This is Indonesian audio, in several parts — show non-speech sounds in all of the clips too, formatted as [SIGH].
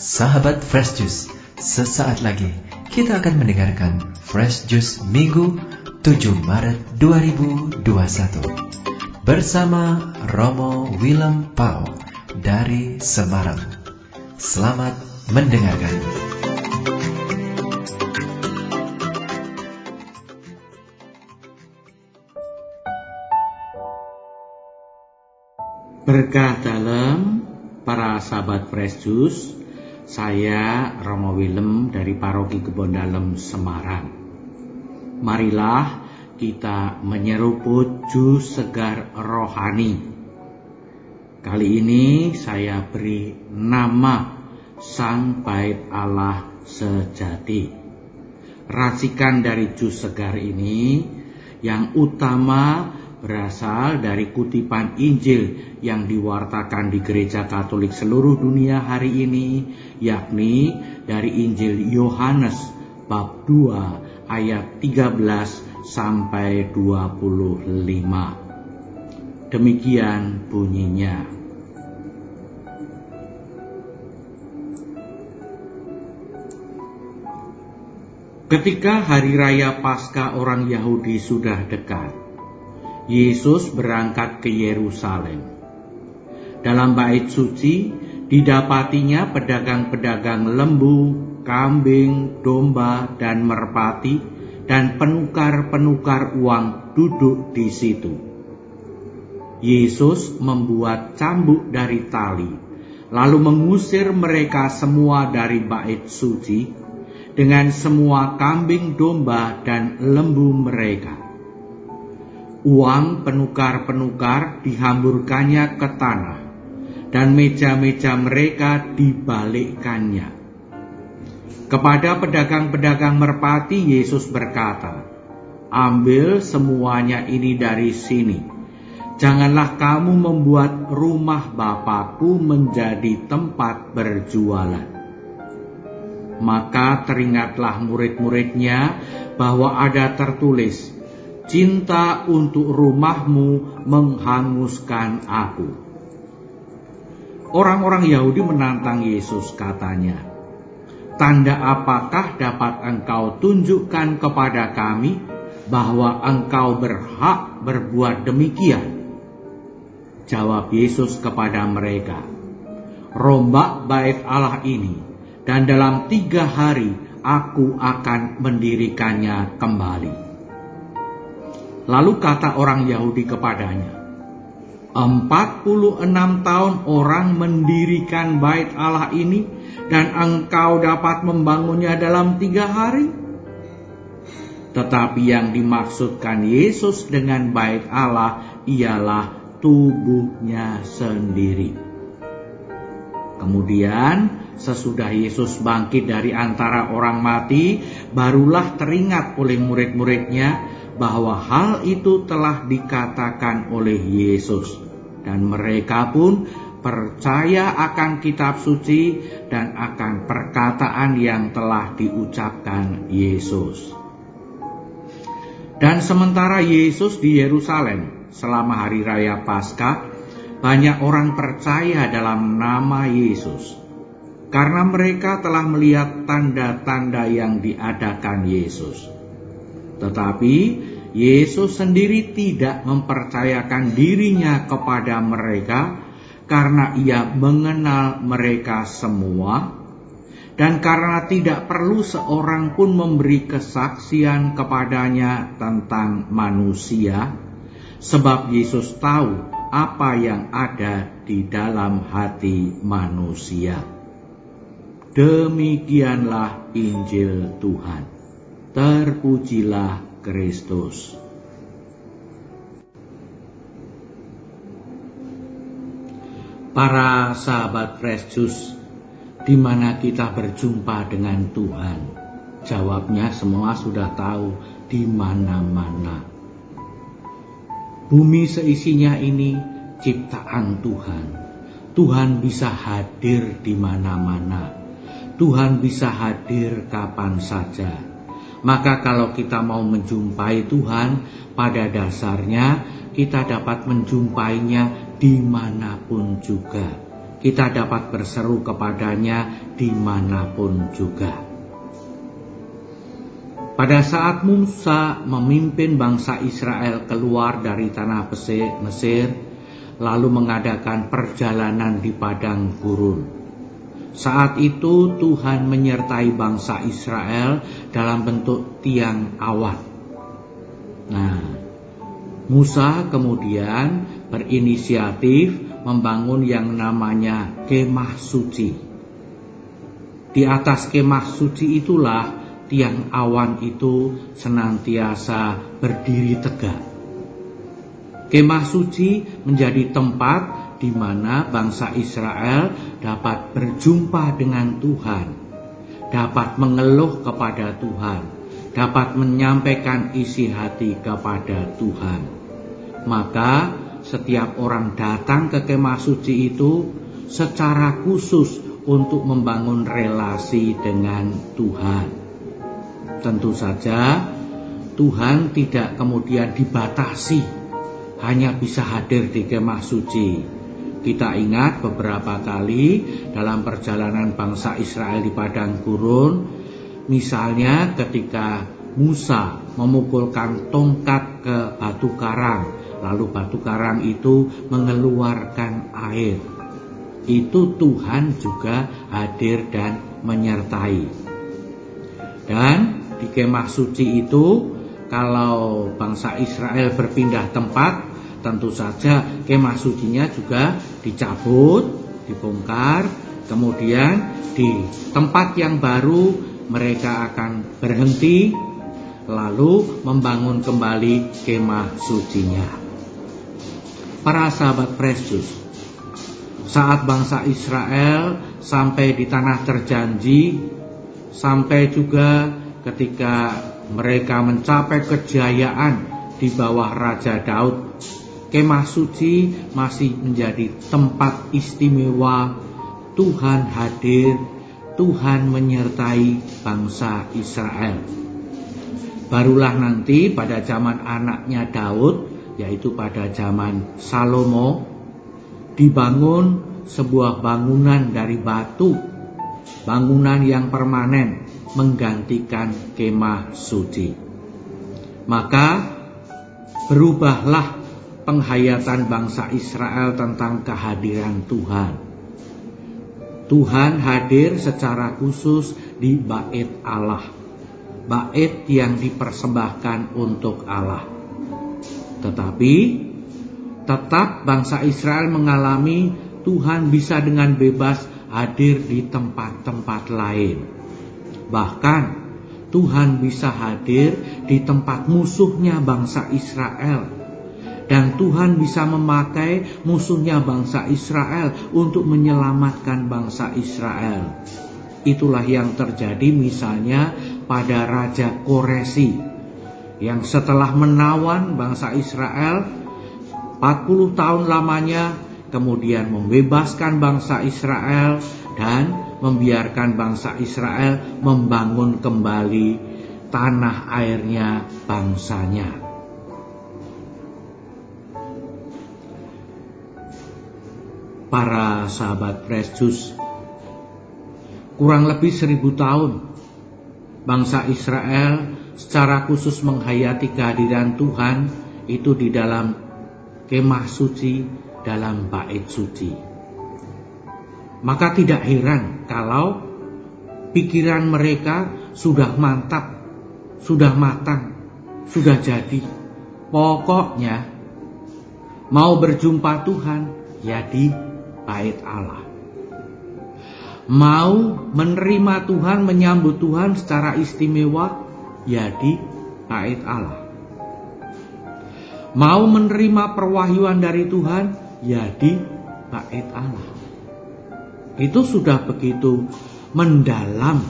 Sahabat Fresh Juice, sesaat lagi kita akan mendengarkan Fresh Juice Minggu 7 Maret 2021 bersama Romo Willem Pau dari Semarang. Selamat mendengarkan. Berkah dalam para sahabat Fresh Juice saya Romo Willem dari Paroki Kebon Dalem Semarang. Marilah kita menyeruput jus segar rohani. Kali ini saya beri nama Sang Bait Allah Sejati. Racikan dari jus segar ini yang utama berasal dari kutipan Injil yang diwartakan di gereja Katolik seluruh dunia hari ini, yakni dari Injil Yohanes bab 2 ayat 13 sampai 25. Demikian bunyinya. Ketika hari raya Paskah orang Yahudi sudah dekat, Yesus berangkat ke Yerusalem. Dalam bait suci didapatinya pedagang-pedagang lembu, kambing, domba, dan merpati, dan penukar-penukar uang duduk di situ. Yesus membuat cambuk dari tali, lalu mengusir mereka semua dari bait suci dengan semua kambing, domba, dan lembu mereka uang penukar-penukar dihamburkannya ke tanah, dan meja-meja mereka dibalikkannya. Kepada pedagang-pedagang merpati, Yesus berkata, "Ambil semuanya ini dari sini. Janganlah kamu membuat rumah Bapakku menjadi tempat berjualan." Maka teringatlah murid-muridnya bahwa ada tertulis, cinta untuk rumahmu menghanguskan aku. Orang-orang Yahudi menantang Yesus katanya, Tanda apakah dapat engkau tunjukkan kepada kami bahwa engkau berhak berbuat demikian? Jawab Yesus kepada mereka, Rombak bait Allah ini, dan dalam tiga hari aku akan mendirikannya kembali. Lalu kata orang Yahudi kepadanya, 46 tahun orang mendirikan bait Allah ini dan engkau dapat membangunnya dalam tiga hari? Tetapi yang dimaksudkan Yesus dengan bait Allah ialah tubuhnya sendiri. Kemudian sesudah Yesus bangkit dari antara orang mati, barulah teringat oleh murid-muridnya bahwa hal itu telah dikatakan oleh Yesus, dan mereka pun percaya akan kitab suci dan akan perkataan yang telah diucapkan Yesus. Dan sementara Yesus di Yerusalem selama hari raya Paskah, banyak orang percaya dalam nama Yesus karena mereka telah melihat tanda-tanda yang diadakan Yesus. Tetapi Yesus sendiri tidak mempercayakan dirinya kepada mereka karena ia mengenal mereka semua dan karena tidak perlu seorang pun memberi kesaksian kepadanya tentang manusia sebab Yesus tahu apa yang ada di dalam hati manusia. Demikianlah Injil Tuhan. Terpujilah Kristus. Para sahabat Fresh Juice, di mana kita berjumpa dengan Tuhan? Jawabnya semua sudah tahu di mana-mana. Bumi seisinya ini ciptaan Tuhan. Tuhan bisa hadir di mana-mana. Tuhan bisa hadir kapan saja maka kalau kita mau menjumpai Tuhan, pada dasarnya kita dapat menjumpainya di mana pun juga. kita dapat berseru kepadanya di mana pun juga. Pada saat Musa memimpin bangsa Israel keluar dari tanah Mesir, lalu mengadakan perjalanan di padang gurun. Saat itu Tuhan menyertai bangsa Israel dalam bentuk tiang awan. Nah, Musa kemudian berinisiatif membangun yang namanya kemah suci. Di atas kemah suci itulah tiang awan itu senantiasa berdiri tegak. Kemah suci menjadi tempat di mana bangsa Israel dapat berjumpa dengan Tuhan, dapat mengeluh kepada Tuhan, dapat menyampaikan isi hati kepada Tuhan. Maka setiap orang datang ke kemah suci itu secara khusus untuk membangun relasi dengan Tuhan. Tentu saja Tuhan tidak kemudian dibatasi hanya bisa hadir di kemah suci. Kita ingat beberapa kali dalam perjalanan bangsa Israel di padang gurun, misalnya ketika Musa memukulkan tongkat ke batu karang, lalu batu karang itu mengeluarkan air. Itu Tuhan juga hadir dan menyertai. Dan di kemah suci itu kalau bangsa Israel berpindah tempat tentu saja kemah sucinya juga dicabut, dibongkar, kemudian di tempat yang baru mereka akan berhenti lalu membangun kembali kemah sucinya. Para sahabat Yesus, saat bangsa Israel sampai di tanah terjanji, sampai juga ketika mereka mencapai kejayaan di bawah Raja Daud, kemah suci masih menjadi tempat istimewa Tuhan hadir, Tuhan menyertai bangsa Israel. Barulah nanti pada zaman anaknya Daud, yaitu pada zaman Salomo, dibangun sebuah bangunan dari batu, bangunan yang permanen menggantikan kemah suci. Maka berubahlah penghayatan bangsa Israel tentang kehadiran Tuhan. Tuhan hadir secara khusus di bait Allah. Bait yang dipersembahkan untuk Allah. Tetapi tetap bangsa Israel mengalami Tuhan bisa dengan bebas hadir di tempat-tempat lain. Bahkan Tuhan bisa hadir di tempat musuhnya bangsa Israel. Dan Tuhan bisa memakai musuhnya bangsa Israel untuk menyelamatkan bangsa Israel. Itulah yang terjadi misalnya pada Raja Koresi. Yang setelah menawan bangsa Israel 40 tahun lamanya kemudian membebaskan bangsa Israel dan membiarkan bangsa Israel membangun kembali tanah airnya bangsanya. Para sahabat Yesus, kurang lebih seribu tahun bangsa Israel secara khusus menghayati kehadiran Tuhan itu di dalam kemah suci dalam bait suci. Maka tidak heran kalau pikiran mereka sudah mantap, sudah matang, sudah jadi. Pokoknya mau berjumpa Tuhan ya di bait Allah. Mau menerima Tuhan, menyambut Tuhan secara istimewa ya bait Allah. Mau menerima perwahyuan dari Tuhan ya bait Allah. Itu sudah begitu mendalam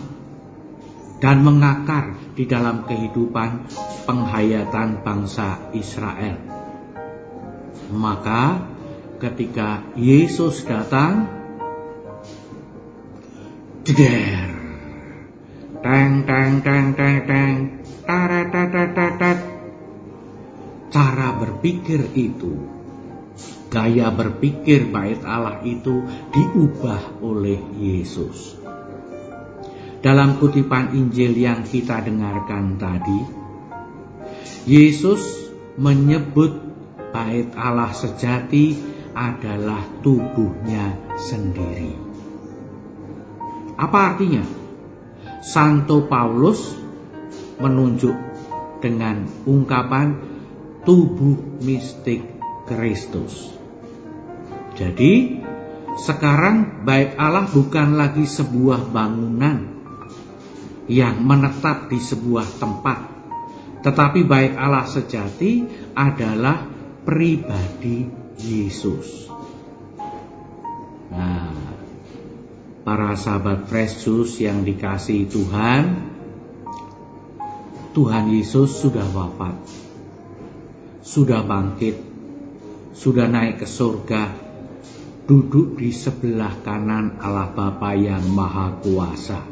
dan mengakar di dalam kehidupan penghayatan bangsa Israel. Maka ketika Yesus datang, jeder, teng teng teng teng teng, cara berpikir itu Gaya berpikir bait Allah itu diubah oleh Yesus. Dalam kutipan Injil yang kita dengarkan tadi, Yesus menyebut bait Allah sejati adalah tubuhnya sendiri. Apa artinya? Santo Paulus menunjuk dengan ungkapan tubuh mistik Kristus. Jadi, sekarang bait Allah bukan lagi sebuah bangunan yang menetap di sebuah tempat, tetapi bait Allah sejati adalah pribadi Yesus. Nah, para sahabat Juice yang dikasih Tuhan, Tuhan Yesus sudah wafat, sudah bangkit, sudah naik ke surga, duduk di sebelah kanan Allah Bapa yang Maha Kuasa.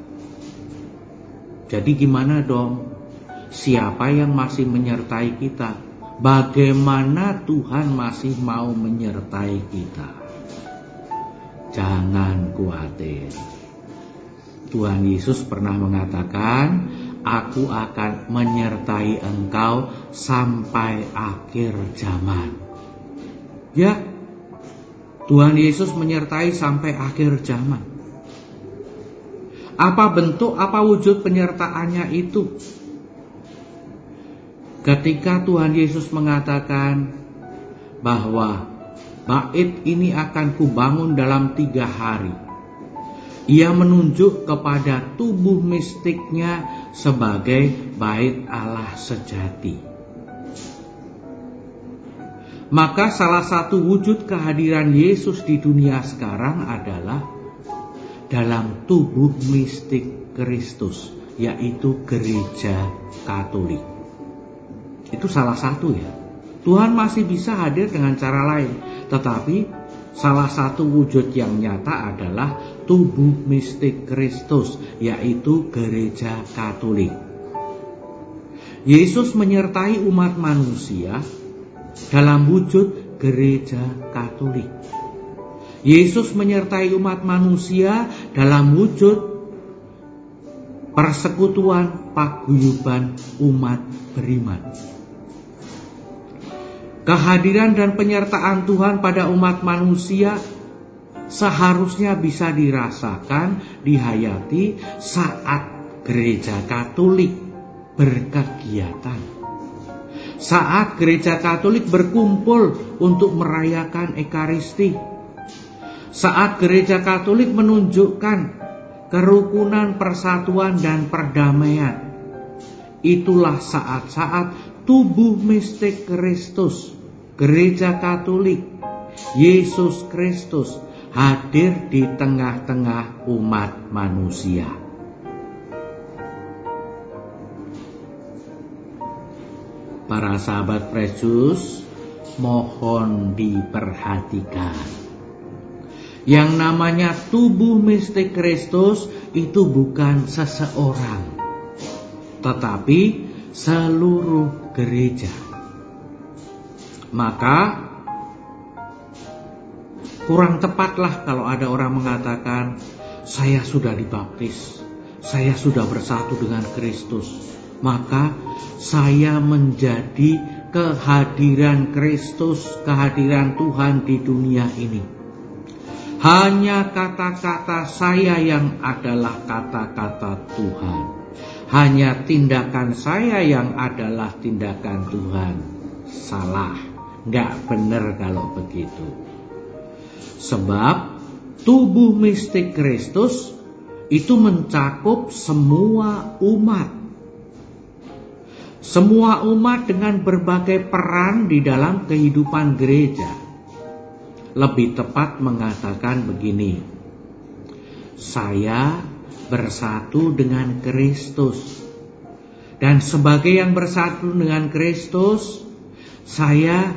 Jadi gimana dong? Siapa yang masih menyertai kita? Bagaimana Tuhan masih mau menyertai kita? Jangan khawatir. Tuhan Yesus pernah mengatakan, aku akan menyertai engkau sampai akhir zaman. Ya, Tuhan Yesus menyertai sampai akhir zaman. Apa bentuk, apa wujud penyertaannya itu? Ketika Tuhan Yesus mengatakan bahwa bait ini akan kubangun dalam tiga hari ia menunjuk kepada tubuh mistiknya sebagai bait Allah sejati. Maka salah satu wujud kehadiran Yesus di dunia sekarang adalah dalam tubuh mistik Kristus, yaitu gereja Katolik. Itu salah satu ya. Tuhan masih bisa hadir dengan cara lain, tetapi Salah satu wujud yang nyata adalah tubuh mistik Kristus, yaitu gereja Katolik. Yesus menyertai umat manusia dalam wujud gereja Katolik. Yesus menyertai umat manusia dalam wujud persekutuan paguyuban umat beriman. Kehadiran dan penyertaan Tuhan pada umat manusia seharusnya bisa dirasakan, dihayati saat gereja Katolik berkegiatan. Saat gereja Katolik berkumpul untuk merayakan Ekaristi. Saat gereja Katolik menunjukkan kerukunan, persatuan, dan perdamaian. Itulah saat-saat tubuh mistik Kristus gereja Katolik, Yesus Kristus hadir di tengah-tengah umat manusia. Para sahabat Yesus, mohon diperhatikan. Yang namanya tubuh mistik Kristus itu bukan seseorang, tetapi seluruh gereja. Maka kurang tepatlah kalau ada orang mengatakan saya sudah dibaptis, saya sudah bersatu dengan Kristus. Maka saya menjadi kehadiran Kristus, kehadiran Tuhan di dunia ini. Hanya kata-kata saya yang adalah kata-kata Tuhan. Hanya tindakan saya yang adalah tindakan Tuhan. Salah. Nggak benar kalau begitu. Sebab tubuh mistik Kristus itu mencakup semua umat. Semua umat dengan berbagai peran di dalam kehidupan gereja. Lebih tepat mengatakan begini. Saya bersatu dengan Kristus. Dan sebagai yang bersatu dengan Kristus, saya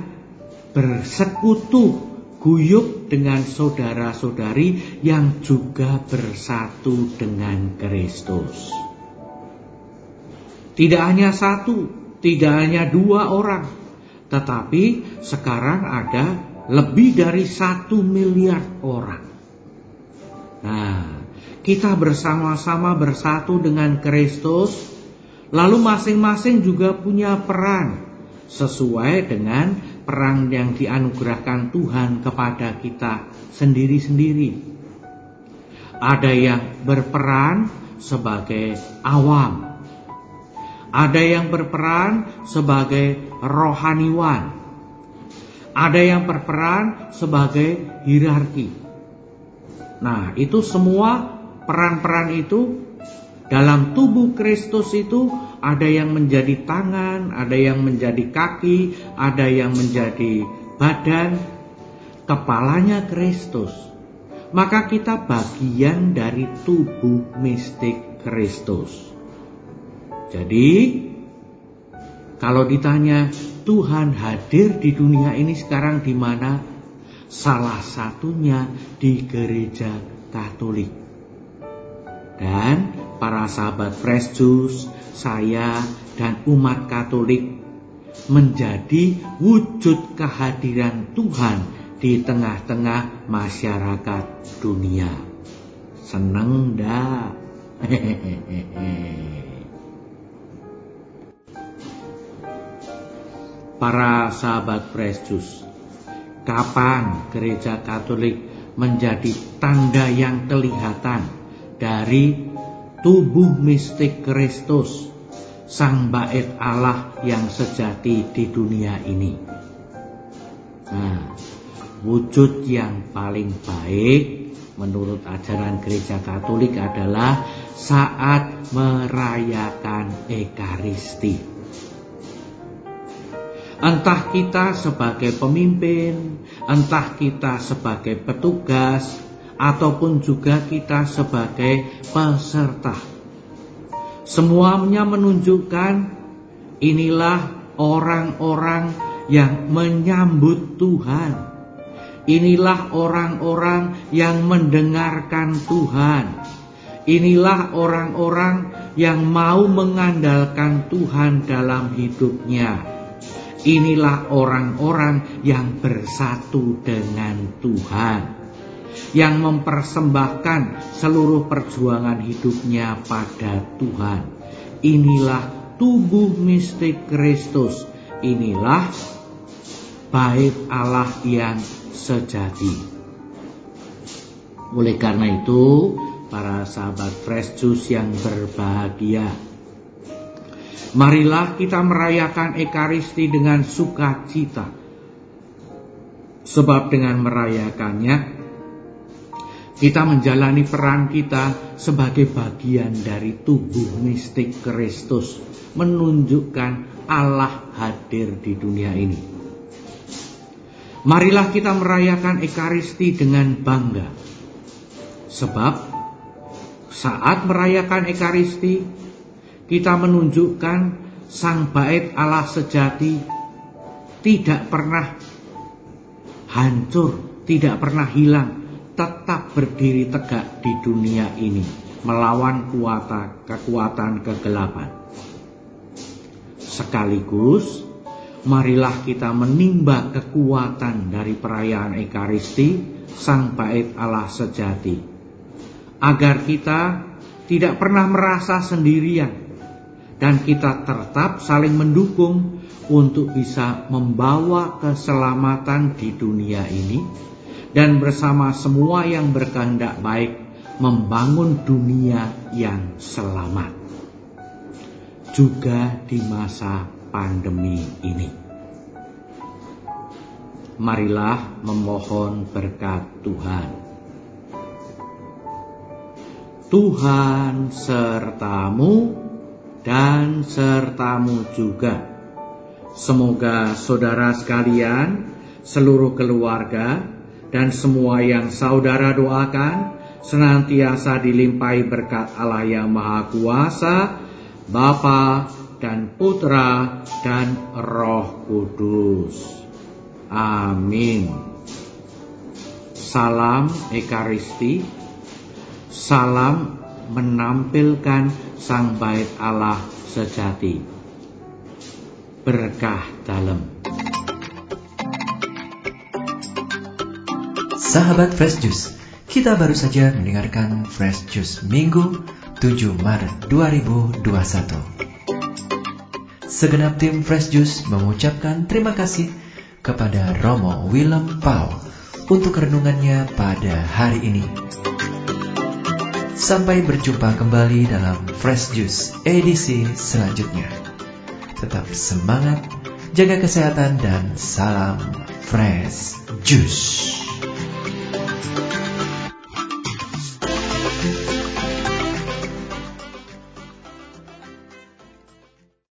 bersekutu guyup dengan saudara-saudari yang juga bersatu dengan Kristus. Tidak hanya satu, tidak hanya dua orang, tetapi sekarang ada lebih dari satu miliar orang. Nah, kita bersama-sama bersatu dengan Kristus, lalu masing-masing juga punya peran sesuai dengan peran yang dianugerahkan Tuhan kepada kita sendiri-sendiri. Ada yang berperan sebagai awam, ada yang berperan sebagai rohaniwan, ada yang berperan sebagai hierarki. Nah, itu semua peran-peran itu dalam tubuh Kristus itu ada yang menjadi tangan, ada yang menjadi kaki, ada yang menjadi badan, kepalanya Kristus. Maka kita bagian dari tubuh mistik Kristus. Jadi, kalau ditanya Tuhan hadir di dunia ini sekarang di mana? Salah satunya di gereja Katolik. Dan para sahabat Fresh Juice, saya dan umat Katolik menjadi wujud kehadiran Tuhan di tengah-tengah masyarakat dunia. Seneng dah. [LAUGHS] Para sahabat Juice, kapan gereja Katolik menjadi tanda yang kelihatan dari tubuh mistik Kristus, sang bait Allah yang sejati di dunia ini. Nah, wujud yang paling baik menurut ajaran gereja Katolik adalah saat merayakan Ekaristi. Entah kita sebagai pemimpin, entah kita sebagai petugas, ataupun juga kita sebagai peserta. Semuanya menunjukkan inilah orang-orang yang menyambut Tuhan. Inilah orang-orang yang mendengarkan Tuhan. Inilah orang-orang yang mau mengandalkan Tuhan dalam hidupnya. Inilah orang-orang yang bersatu dengan Tuhan yang mempersembahkan seluruh perjuangan hidupnya pada Tuhan. Inilah tubuh mistik Kristus. Inilah bait Allah yang sejati. Oleh karena itu, para sahabat Fresh Juice yang berbahagia, marilah kita merayakan Ekaristi dengan sukacita. Sebab dengan merayakannya kita menjalani peran kita sebagai bagian dari tubuh mistik Kristus, menunjukkan Allah hadir di dunia ini. Marilah kita merayakan Ekaristi dengan bangga, sebab saat merayakan Ekaristi, kita menunjukkan Sang Bait Allah sejati tidak pernah hancur, tidak pernah hilang, tetap berdiri tegak di dunia ini melawan kuata, kekuatan kegelapan. Sekaligus, marilah kita menimba kekuatan dari perayaan Ekaristi, Sang Bait Allah sejati, agar kita tidak pernah merasa sendirian dan kita tetap saling mendukung untuk bisa membawa keselamatan di dunia ini dan bersama semua yang berkehendak baik membangun dunia yang selamat juga di masa pandemi ini. Marilah memohon berkat Tuhan. Tuhan sertamu dan sertamu juga. Semoga saudara sekalian, seluruh keluarga, dan semua yang saudara doakan senantiasa dilimpahi berkat Allah yang Maha Kuasa, Bapa dan Putra dan Roh Kudus. Amin. Salam Ekaristi, salam menampilkan Sang Bait Allah sejati. Berkah dalam. Sahabat Fresh Juice, kita baru saja mendengarkan Fresh Juice Minggu 7 Maret 2021. Segenap tim Fresh Juice mengucapkan terima kasih kepada Romo Willem Pau untuk renungannya pada hari ini. Sampai berjumpa kembali dalam Fresh Juice edisi selanjutnya. Tetap semangat, jaga kesehatan dan salam Fresh Juice. Thank you.